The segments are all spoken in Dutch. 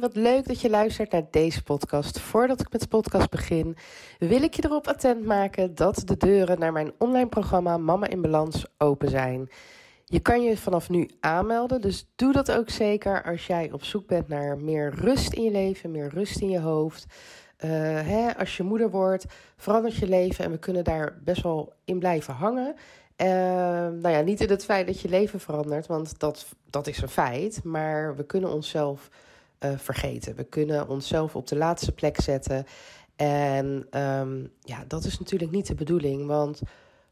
Wat leuk dat je luistert naar deze podcast. Voordat ik met de podcast begin, wil ik je erop attent maken dat de deuren naar mijn online programma Mama in Balans open zijn. Je kan je vanaf nu aanmelden, dus doe dat ook zeker als jij op zoek bent naar meer rust in je leven, meer rust in je hoofd. Uh, hè, als je moeder wordt, verandert je leven en we kunnen daar best wel in blijven hangen. Uh, nou ja, niet in het feit dat je leven verandert, want dat, dat is een feit. Maar we kunnen onszelf uh, vergeten. We kunnen onszelf op de laatste plek zetten. En um, ja, dat is natuurlijk niet de bedoeling. Want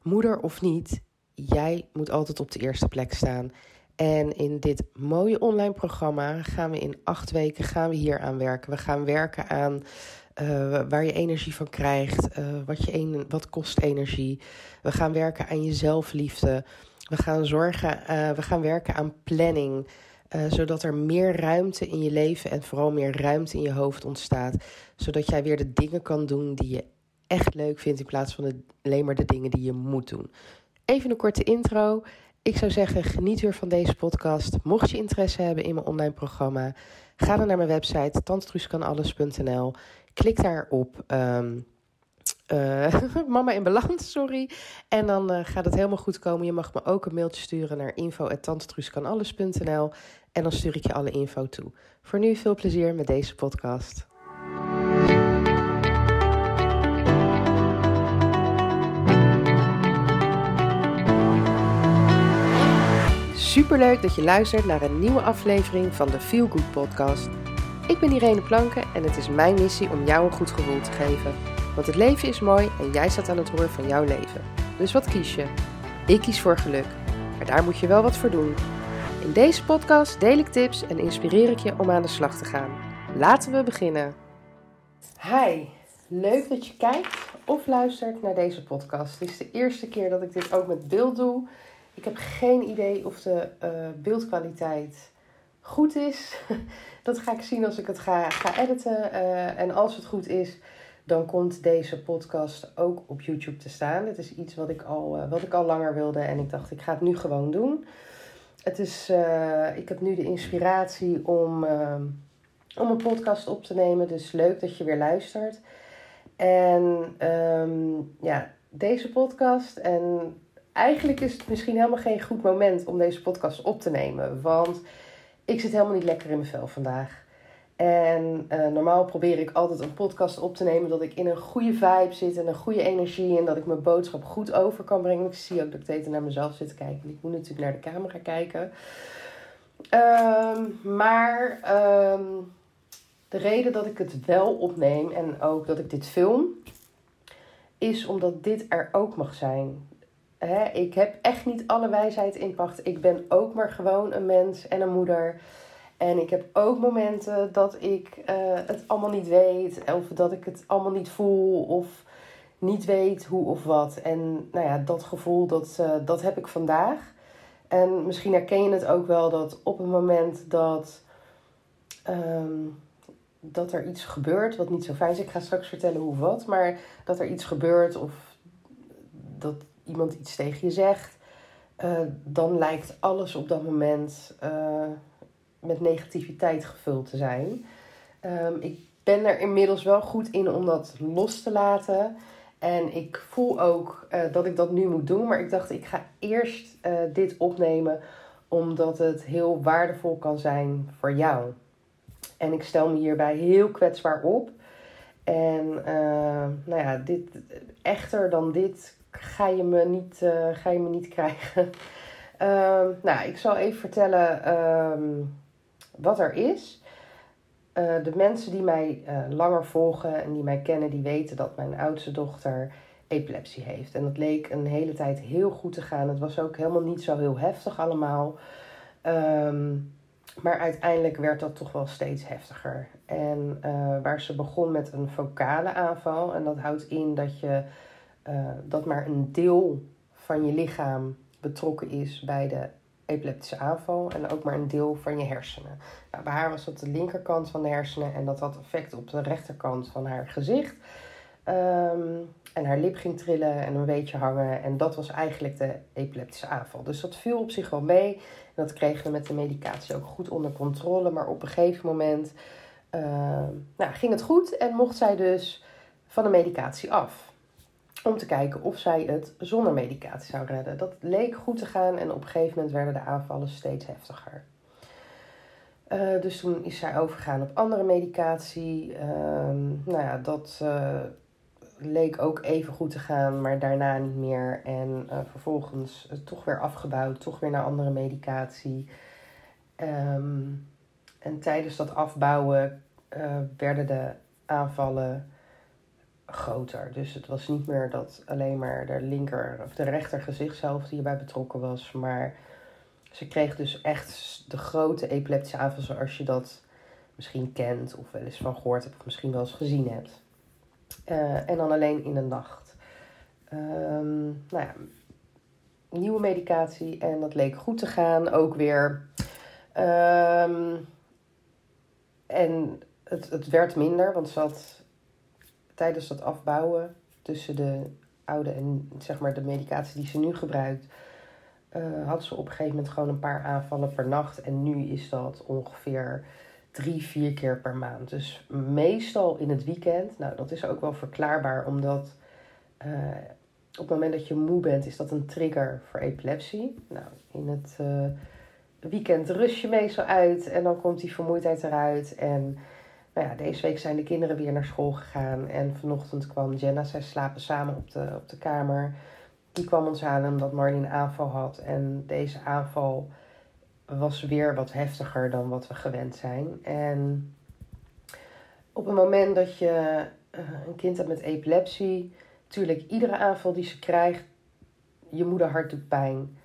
moeder of niet, jij moet altijd op de eerste plek staan. En in dit mooie online programma gaan we in acht weken gaan we hier aan werken. We gaan werken aan uh, waar je energie van krijgt, uh, wat, je een, wat kost energie. We gaan werken aan je zelfliefde. We gaan, zorgen, we gaan werken aan planning. Zodat er meer ruimte in je leven en vooral meer ruimte in je hoofd ontstaat. Zodat jij weer de dingen kan doen die je echt leuk vindt. In plaats van alleen maar de dingen die je moet doen. Even een korte intro. Ik zou zeggen, geniet weer van deze podcast. Mocht je interesse hebben in mijn online programma, ga dan naar mijn website tantetruuskanalles.nl. Klik daar op um, uh, Mama in Balans, sorry. En dan uh, gaat het helemaal goed komen. Je mag me ook een mailtje sturen naar info.tantetruuskanalles.nl en dan stuur ik je alle info toe. Voor nu veel plezier met deze podcast. Superleuk dat je luistert naar een nieuwe aflevering van de Feel Good Podcast. Ik ben Irene Planken en het is mijn missie om jou een goed gevoel te geven. Want het leven is mooi en jij staat aan het roer van jouw leven. Dus wat kies je? Ik kies voor geluk, maar daar moet je wel wat voor doen. In deze podcast deel ik tips en inspireer ik je om aan de slag te gaan. Laten we beginnen. Hi, leuk dat je kijkt of luistert naar deze podcast. Het is de eerste keer dat ik dit ook met beeld doe. Ik heb geen idee of de uh, beeldkwaliteit goed is. Dat ga ik zien als ik het ga, ga editen. Uh, en als het goed is, dan komt deze podcast ook op YouTube te staan. Het is iets wat ik al, uh, wat ik al langer wilde en ik dacht, ik ga het nu gewoon doen. Het is, uh, ik heb nu de inspiratie om, om een podcast op te nemen. Dus leuk dat je weer luistert. En um, ja, deze podcast. En eigenlijk is het misschien helemaal geen goed moment om deze podcast op te nemen. Want ik zit helemaal niet lekker in mijn vel vandaag. En uh, normaal probeer ik altijd een podcast op te nemen dat ik in een goede vibe zit en een goede energie en dat ik mijn boodschap goed over kan brengen. Ik zie ook dat ik tegen naar mezelf zit te kijken. Ik moet natuurlijk naar de camera kijken. Um, maar um, de reden dat ik het wel opneem en ook dat ik dit film, is omdat dit er ook mag zijn. Ik heb echt niet alle wijsheid in pacht. Ik ben ook maar gewoon een mens en een moeder. En ik heb ook momenten dat ik uh, het allemaal niet weet. Of dat ik het allemaal niet voel. Of niet weet hoe of wat. En nou ja, dat gevoel, dat, uh, dat heb ik vandaag. En misschien herken je het ook wel dat op het moment dat, um, dat er iets gebeurt wat niet zo fijn is. Ik ga straks vertellen hoe wat. Maar dat er iets gebeurt of dat iemand iets tegen je zegt, uh, dan lijkt alles op dat moment met negativiteit gevuld te zijn. Um, ik ben er inmiddels wel goed in om dat los te laten. En ik voel ook uh, dat ik dat nu moet doen. Maar ik dacht, ik ga eerst dit opnemen omdat het heel waardevol kan zijn voor jou. En ik stel me hierbij heel kwetsbaar op. En nou ja, dit, echter dan dit ga je me niet, ga je me niet krijgen. um, nou, ik zal even vertellen um, wat er is. Uh, de mensen die mij uh, langer volgen en die mij kennen, die weten dat mijn oudste dochter epilepsie heeft. En dat leek een hele tijd heel goed te gaan. Het was ook helemaal niet zo heel heftig allemaal. Um, maar uiteindelijk werd dat toch wel steeds heftiger. En uh, waar ze begon met een vocale aanval. En dat houdt in dat je dat maar een deel van je lichaam betrokken is bij de epileptische aanval en ook maar een deel van je hersenen. Nou, bij haar was dat de linkerkant van de hersenen en dat had effect op de rechterkant van haar gezicht. Um, en haar lip ging trillen en een beetje hangen. En dat was eigenlijk de epileptische aanval. Dus dat viel op zich wel mee. En dat kregen we met de medicatie ook goed onder controle. Maar op een gegeven moment nou, ging het goed en mocht zij dus van de medicatie af. Om te kijken of zij het zonder medicatie zou redden. Dat leek goed te gaan en op een gegeven moment werden de aanvallen steeds heftiger. Uh, dus toen is zij overgegaan op andere medicatie. Uh, nou ja, dat uh, leek ook even goed te gaan, maar daarna niet meer. En uh, vervolgens toch weer afgebouwd, toch weer naar andere medicatie. Um, en tijdens dat afbouwen werden de aanvallen groter. Dus het was niet meer dat alleen maar de linker of de rechter gezicht zelf hierbij betrokken was, maar ze kreeg dus echt de grote epileptische aanval zoals je dat misschien kent of wel eens van gehoord hebt of misschien wel eens gezien hebt. Uh, en dan alleen in de nacht. Um, nou ja, nieuwe medicatie en dat leek goed te gaan. Ook weer. Um, en het, het werd minder, want ze had tijdens dat afbouwen tussen de oude en zeg maar de medicatie die ze nu gebruikt, uh, had ze op een gegeven moment gewoon een paar aanvallen per nacht. En nu is dat ongeveer drie, vier keer per maand. Dus meestal in het weekend. Nou, dat is ook wel verklaarbaar, omdat uh, op het moment dat je moe bent, is dat een trigger voor epilepsie. Nou, in het uh, weekend rust je meestal uit en dan komt die vermoeidheid eruit. En nou ja, deze week zijn de kinderen weer naar school gegaan. En vanochtend kwam Jenna, zij slapen samen op de, op de kamer. Die kwam ons halen omdat Marley een aanval had. En deze aanval was weer wat heftiger dan wat we gewend zijn. En op het moment dat je uh, een kind hebt met epilepsie, natuurlijk iedere aanval die ze krijgt, je moederhart doet pijn.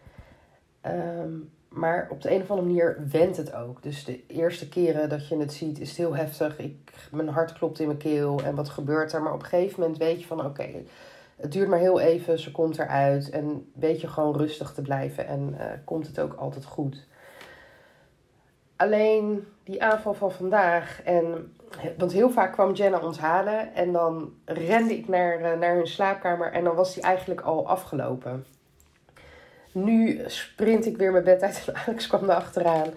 Um, maar op de een of andere manier wendt het ook. Dus de eerste keren dat je het ziet, is het heel heftig. Ik, mijn hart klopt in mijn keel en wat gebeurt er? Maar op een gegeven moment weet je van oké, het duurt maar heel even, ze komt eruit. En weet je gewoon rustig te blijven en uh, komt het ook altijd goed. Alleen die aanval van vandaag. En, want heel vaak kwam Jenna ons halen. En dan rende ik naar, uh, naar hun slaapkamer. En dan was die eigenlijk al afgelopen. Nu sprint ik weer mijn bed uit en Alex kwam er achteraan.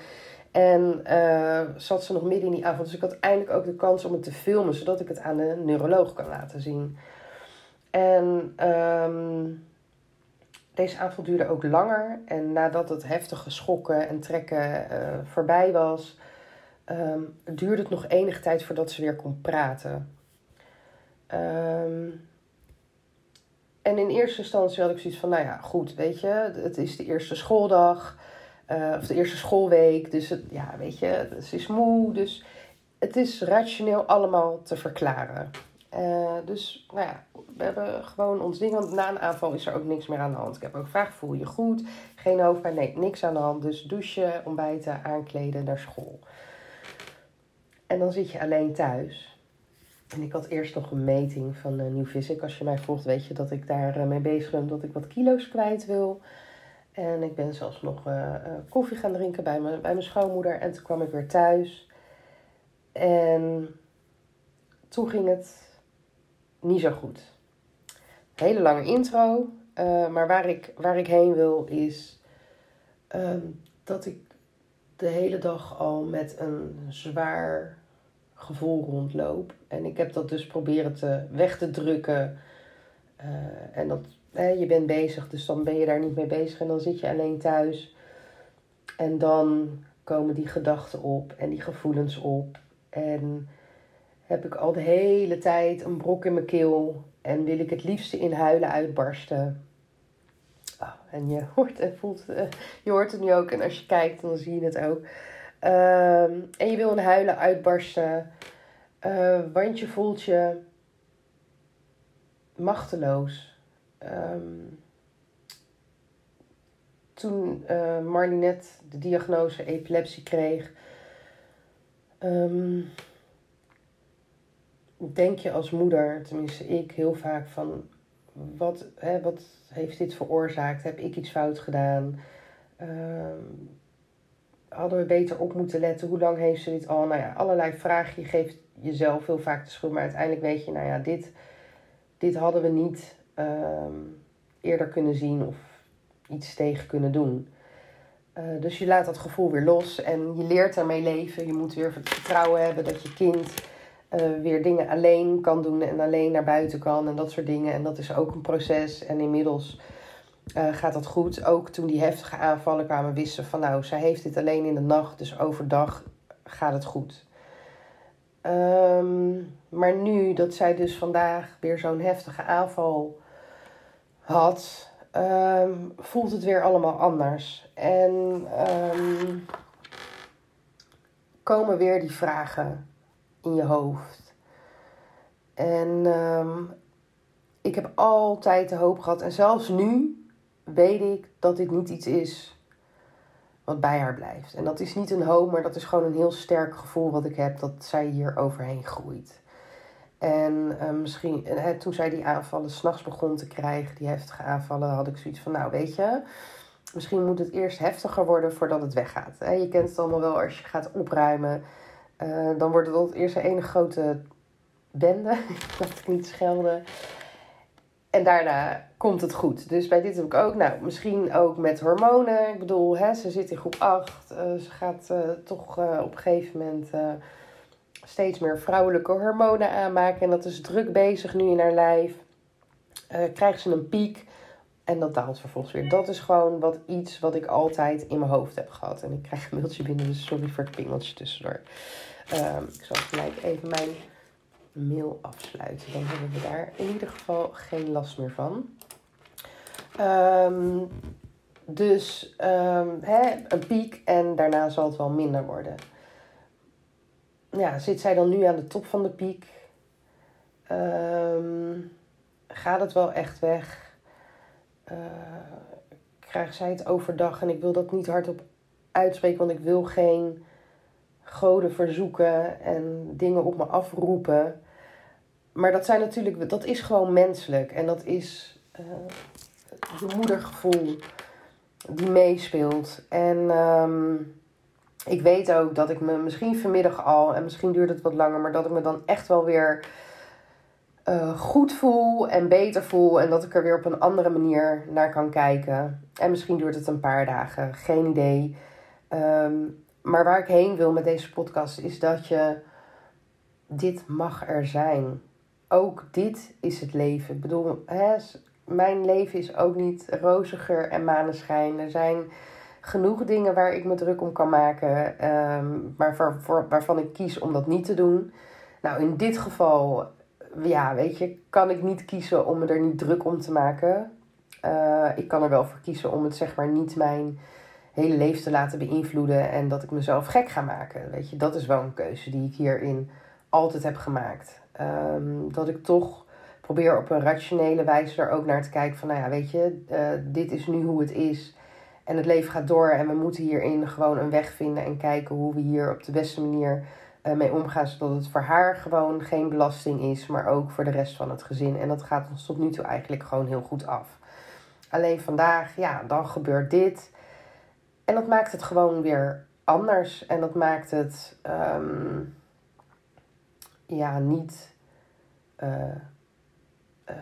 En uh, zat ze nog midden in die avond. Dus ik had eindelijk ook de kans om het te filmen, zodat ik het aan de neuroloog kan laten zien. En um, deze avond duurde ook langer. En nadat het heftige schokken en trekken uh, voorbij was, um, duurde het nog enige tijd voordat ze weer kon praten. Um, en in eerste instantie had ik zoiets van, nou ja, goed, weet je, het is de eerste schooldag. Uh, of de eerste schoolweek. Dus ja, weet je, ze is moe. Dus het is rationeel allemaal te verklaren. Uh, dus nou ja, we hebben gewoon ons ding. Want na een aanval is er ook niks meer aan de hand. Ik heb ook gevraagd, voel je goed? Geen hoofdpijn? Nee, niks aan de hand. Dus douchen, ontbijten, aankleden, naar school. En dan zit je alleen thuis. En ik had eerst nog een meting van uh, New Physic. Als je mij volgt, weet je dat ik daar uh, bezig ben. Dat ik wat kilo's kwijt wil. En ik ben zelfs nog uh, koffie gaan drinken bij, bij mijn schoonmoeder. En toen kwam ik weer thuis. En toen ging het niet zo goed. Hele lange intro. maar waar ik, waar ik heen wil is um, dat ik de hele dag al met een zwaar gevoel rondloop. En ik heb dat dus proberen te, weg te drukken. Uh, en dat, je bent bezig, dus dan ben je daar niet mee bezig. En dan zit je alleen thuis. En dan komen die gedachten op en die gevoelens op. En heb ik al de hele tijd een brok in mijn keel. En wil ik het liefste in huilen uitbarsten. Oh, en je hoort en voelt, uh, je hoort het nu ook. En als je kijkt, dan zie je het ook. Um, en je wil een huilen uitbarsten. Uh, want je voelt je machteloos. Um, toen uh, Marlie net de diagnose epilepsie kreeg, denk je als moeder, tenminste ik, heel vaak van wat, hè, wat heeft dit veroorzaakt? Heb ik iets fout gedaan? Hadden we beter op moeten letten? Hoe lang heeft ze dit al? Nou ja, allerlei vragen. Je geeft jezelf heel vaak de schuld. Maar uiteindelijk weet je, nou ja, dit, dit hadden we niet um, eerder kunnen zien of iets tegen kunnen doen. Eh, dus je laat dat gevoel weer los en je leert daarmee leven. Je moet weer vertrouwen hebben dat je kind uh, weer dingen alleen kan doen en alleen naar buiten kan en dat soort dingen. En dat is ook een proces. En inmiddels uh, gaat dat goed. Ook toen die heftige aanvallen kwamen, wisten van nou, zij heeft dit alleen in de nacht, dus overdag gaat het goed. Um, maar nu dat zij dus vandaag weer zo'n heftige aanval had, um, voelt het weer allemaal anders. En um, komen weer die vragen in je hoofd. En ik heb altijd de hoop gehad, en zelfs nu weet ik dat dit niet iets is wat bij haar blijft. En dat is niet een hoop, maar dat is gewoon een heel sterk gevoel wat ik heb dat zij hier overheen groeit. En uh, misschien, toen zij die aanvallen s'nachts begon te krijgen, die heftige aanvallen, had ik zoiets van: Nou, weet je, misschien moet het eerst heftiger worden voordat het weggaat. Je kent het allemaal wel als je gaat opruimen. Uh, dan wordt het eerst een ene grote bende. dat ik niet schelden. En daarna komt het goed. Dus bij dit heb ik ook, nou, misschien ook met hormonen. Ik bedoel, hè, ze zit in groep 8. Uh, ze gaat uh, toch uh, op een gegeven moment steeds meer vrouwelijke hormonen aanmaken. En dat is druk bezig nu in haar lijf. krijgt ze een piek. En dat daalt vervolgens weer. Dat is gewoon wat iets wat ik altijd in mijn hoofd heb gehad. En ik krijg een mailtje binnen, dus sorry voor het pingeltje tussendoor. Um, ik zal gelijk even mijn mail afsluiten. Dan hebben we daar in ieder geval geen last meer van. Um, dus um, hè, een piek en daarna zal het wel minder worden. Ja, zit zij dan nu aan de top van de piek? Um, gaat het wel echt weg? Uh, krijgt zij het overdag? En ik wil dat niet hardop uitspreken, want ik wil geen goden verzoeken en dingen op me afroepen. Maar dat zijn natuurlijk, dat is gewoon menselijk. En dat is uh, je moedergevoel die meespeelt. En um, ik weet ook dat ik me misschien vanmiddag al, en misschien duurt het wat langer, maar dat ik me dan echt wel weer uh, goed voel en beter voel. En dat ik er weer op een andere manier naar kan kijken. En misschien duurt het een paar dagen, geen idee. Um, maar waar ik heen wil met deze podcast is dat je. Dit mag er zijn. Ook dit is het leven. Ik bedoel, hè, mijn leven is ook niet roziger en maneschijn. Er zijn genoeg dingen waar ik me druk om kan maken, maar voor, voor, waarvan ik kies om dat niet te doen. Nou, in dit geval, ja, weet je, kan ik niet kiezen om me er niet druk om te maken. Uh, ik kan er wel voor kiezen om het zeg maar niet mijn hele leven te laten beïnvloeden en dat ik mezelf gek ga maken. Weet je, dat is wel een keuze die ik hierin altijd heb gemaakt. Um, dat ik toch probeer op een rationele wijze er ook naar te kijken van, nou ja, weet je, uh, dit is nu hoe het is. En het leven gaat door en we moeten hierin gewoon een weg vinden en kijken hoe we hier op de beste manier uh, mee omgaan. Zodat het voor haar gewoon geen belasting is, maar ook voor de rest van het gezin. En dat gaat ons tot nu toe eigenlijk gewoon heel goed af. Alleen vandaag, ja, dan gebeurt dit. En dat maakt het gewoon weer anders. En dat maakt het um, ja, niet uh, uh,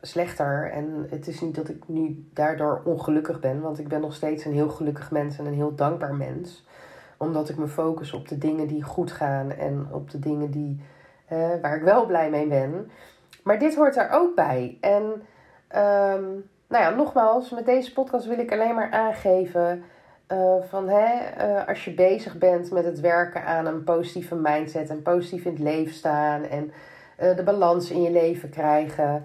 slechter. En het is niet dat ik nu daardoor ongelukkig ben, want ik ben nog steeds een heel gelukkig mens en een heel dankbaar mens. Omdat ik me focus op de dingen die goed gaan en op de dingen die, uh, waar ik wel blij mee ben. Maar dit hoort er ook bij. En um, nou ja, nogmaals, met deze podcast wil ik alleen maar aangeven. Uh, van hè, uh, als je bezig bent met het werken aan een positieve mindset en positief in het leven staan en uh, de balans in je leven krijgen.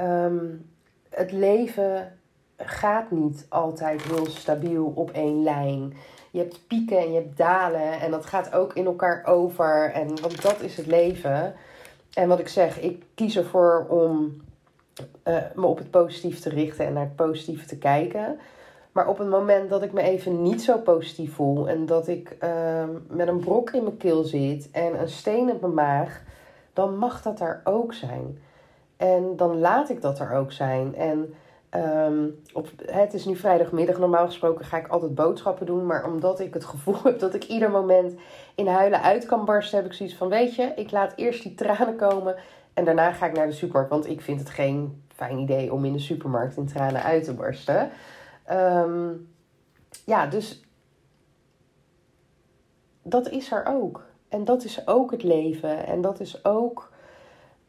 Um, het leven gaat niet altijd heel stabiel op één lijn. Je hebt pieken en je hebt dalen en dat gaat ook in elkaar over. En want dat is het leven. En wat ik zeg, ik kies ervoor om me op het positief te richten en naar het positieve te kijken. Maar op het moment dat ik me even niet zo positief voel en dat ik uh, met een brok in mijn keel zit en een steen in mijn maag, dan mag dat er ook zijn. En dan laat ik dat er ook zijn. En um, op, het is nu vrijdagmiddag. Normaal gesproken ga ik altijd boodschappen doen. Maar omdat ik het gevoel heb dat ik ieder moment in huilen uit kan barsten, heb ik zoiets van: Weet je, ik laat eerst die tranen komen. En daarna ga ik naar de supermarkt. Want ik vind het geen fijn idee om in de supermarkt in tranen uit te barsten. Ehm, ja, dus dat is er ook. En dat is ook het leven. En dat is ook,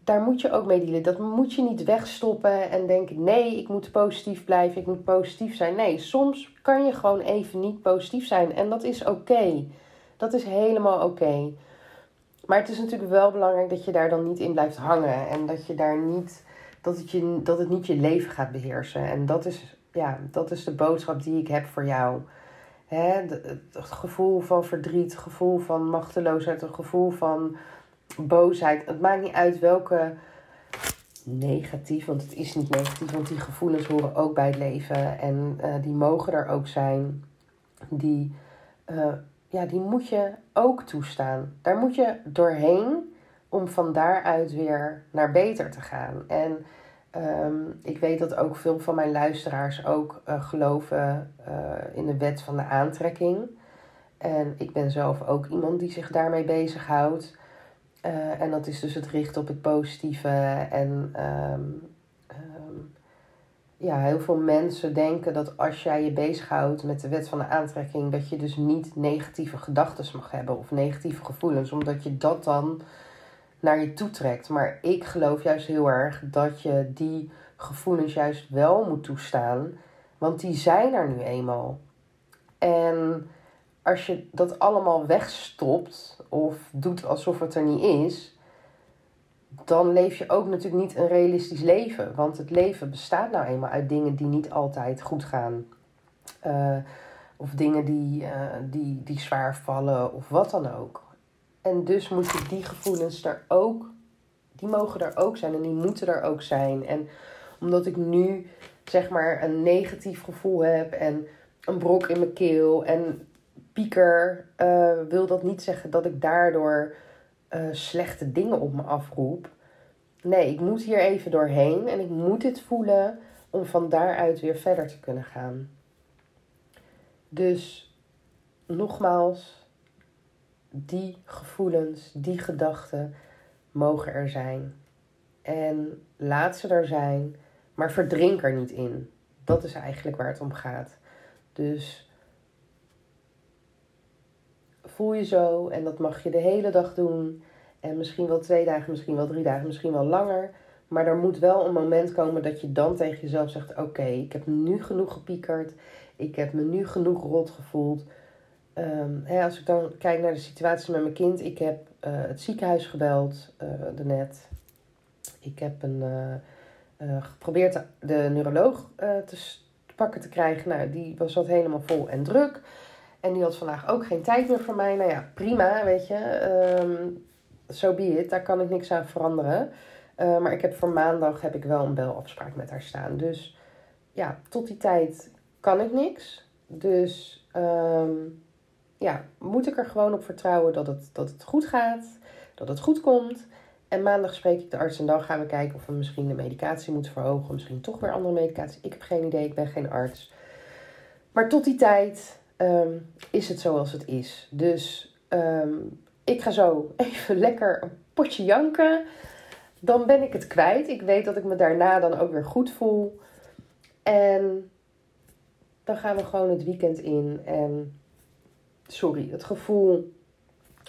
daar moet je ook mee dealen. Dat moet je niet wegstoppen en denken: nee, ik moet positief blijven, ik moet positief zijn. Nee, soms kan je gewoon even niet positief zijn. En dat is oké. Dat is helemaal oké. Maar het is natuurlijk wel belangrijk dat je daar dan niet in blijft hangen. En dat je daar niet, dat het, je, dat het niet je leven gaat beheersen. En dat is, ja, dat is de boodschap die ik heb voor jou. Hè, het gevoel van verdriet, het gevoel van machteloosheid, het gevoel van boosheid. Het maakt niet uit welke negatief, want het is niet negatief, want die gevoelens horen ook bij het leven en uh, die mogen er ook zijn. Die, uh, ja, die moet je ook toestaan. Daar moet je doorheen om van daaruit weer naar beter te gaan. En um, ik weet dat ook veel van mijn luisteraars ook uh, geloven in de wet van de aantrekking. En ik ben zelf ook iemand die zich daarmee bezighoudt. Uh, en dat is dus het richten op het positieve. En um, um, ja, heel veel mensen denken dat als jij je bezighoudt met de wet van de aantrekking, dat je dus niet negatieve gedachten mag hebben of negatieve gevoelens, omdat je dat dan naar je toe trekt. Maar ik geloof juist heel erg dat je die gevoelens juist wel moet toestaan, want die zijn er nu eenmaal. En als je dat allemaal wegstopt of doet alsof het er niet is, dan leef je ook natuurlijk niet een realistisch leven. Want het leven bestaat nou eenmaal uit dingen die niet altijd goed gaan. Uh, of dingen die, uh, die, die zwaar vallen of wat dan ook. En dus moeten die gevoelens er ook, die mogen er ook zijn en die moeten er ook zijn. En omdat ik nu zeg maar een negatief gevoel heb en een brok in mijn keel en pieker, uh, wil dat niet zeggen dat ik daardoor uh, slechte dingen op me afroep. Nee, ik moet hier even doorheen en ik moet dit voelen om van daaruit weer verder te kunnen gaan. Dus nogmaals, die gevoelens, die gedachten mogen er zijn. En laat ze er zijn, maar verdrink er niet in. Dat is eigenlijk waar het om gaat. Dus voel je zo en dat mag je de hele dag doen. En misschien wel twee dagen, misschien wel drie dagen, misschien wel langer. Maar er moet wel een moment komen dat je dan tegen jezelf zegt: Oké, ik heb nu genoeg gepiekerd. Ik heb me nu genoeg rot gevoeld. Hè, als ik dan kijk naar de situatie met mijn kind. Ik heb uh, het ziekenhuis gebeld uh, daarnet. Ik heb een, uh, geprobeerd de, neuroloog te, te pakken te krijgen. Nou, die was wat helemaal vol en druk. En die had vandaag ook geen tijd meer voor mij. Nou ja, prima, weet je. Um, so be it. Daar kan ik niks aan veranderen. Maar ik heb voor maandag heb ik wel een belafspraak met haar staan. Dus ja, tot die tijd kan ik niks. Dus um, ja, moet ik er gewoon op vertrouwen dat het, dat het goed gaat. Dat het goed komt. En maandag spreek ik de arts en dan gaan we kijken of we misschien de medicatie moeten verhogen. Misschien toch weer andere medicatie. Ik heb geen idee, ik ben geen arts. Maar tot die tijd um, is het zoals het is. Dus um, ik ga zo even lekker een potje janken. Dan ben ik het kwijt. Ik weet dat ik me daarna dan ook weer goed voel. En dan gaan we gewoon het weekend in. En sorry, het gevoel.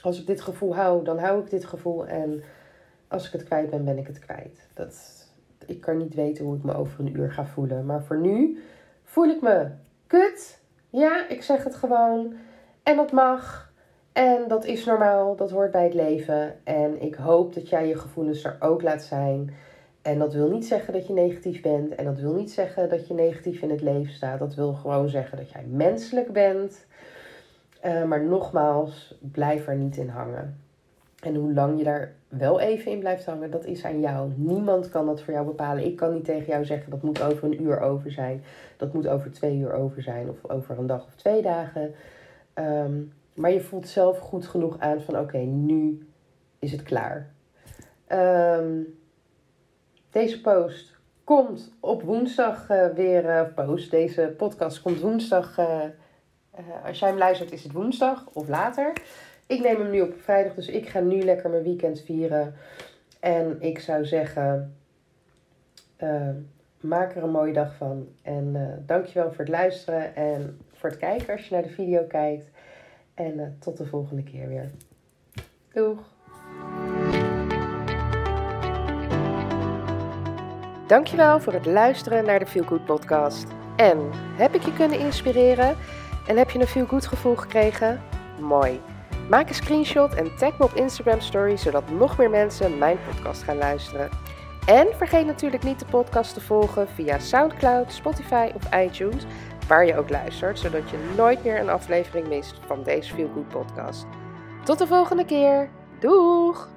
Als ik dit gevoel hou, dan hou ik dit gevoel. En als ik het kwijt ben, ben ik het kwijt. Dat, ik kan niet weten hoe ik me over een uur ga voelen. Maar voor nu voel ik me kut. Ja, ik zeg het gewoon. En dat mag. En dat is normaal. Dat hoort bij het leven. En ik hoop dat jij je gevoelens er ook laat zijn. En dat wil niet zeggen dat je negatief bent. En dat wil niet zeggen dat je negatief in het leven staat. Dat wil gewoon zeggen dat jij menselijk bent. Uh, maar nogmaals, blijf er niet in hangen. En hoe lang je daar wel even in blijft hangen, dat is aan jou. Niemand kan dat voor jou bepalen. Ik kan niet tegen jou zeggen dat moet over een uur over zijn. Dat moet over twee uur over zijn. Of over een dag of twee dagen. Um, maar je voelt zelf goed genoeg aan van oké, nu is het klaar. Um, deze post komt op woensdag uh, weer. Uh, post. Deze podcast komt woensdag. Als jij hem luistert, is het woensdag of later. Ik neem hem nu op vrijdag, dus ik ga nu lekker mijn weekend vieren. En ik zou zeggen, uh, maak er een mooie dag van. En uh, dankjewel voor het luisteren en voor het kijken als je naar de video kijkt. En tot de volgende keer weer. Doeg! Dankjewel voor het luisteren naar de Feel Good podcast. En heb ik je kunnen inspireren? En heb je een Good gevoel gekregen? Mooi. Maak een screenshot en tag me op Instagram Story zodat nog meer mensen mijn podcast gaan luisteren. En vergeet natuurlijk niet de podcast te volgen via SoundCloud, Spotify of iTunes, waar je ook luistert, zodat je nooit meer een aflevering mist van deze Feel Good podcast. Tot de volgende keer. Doeg!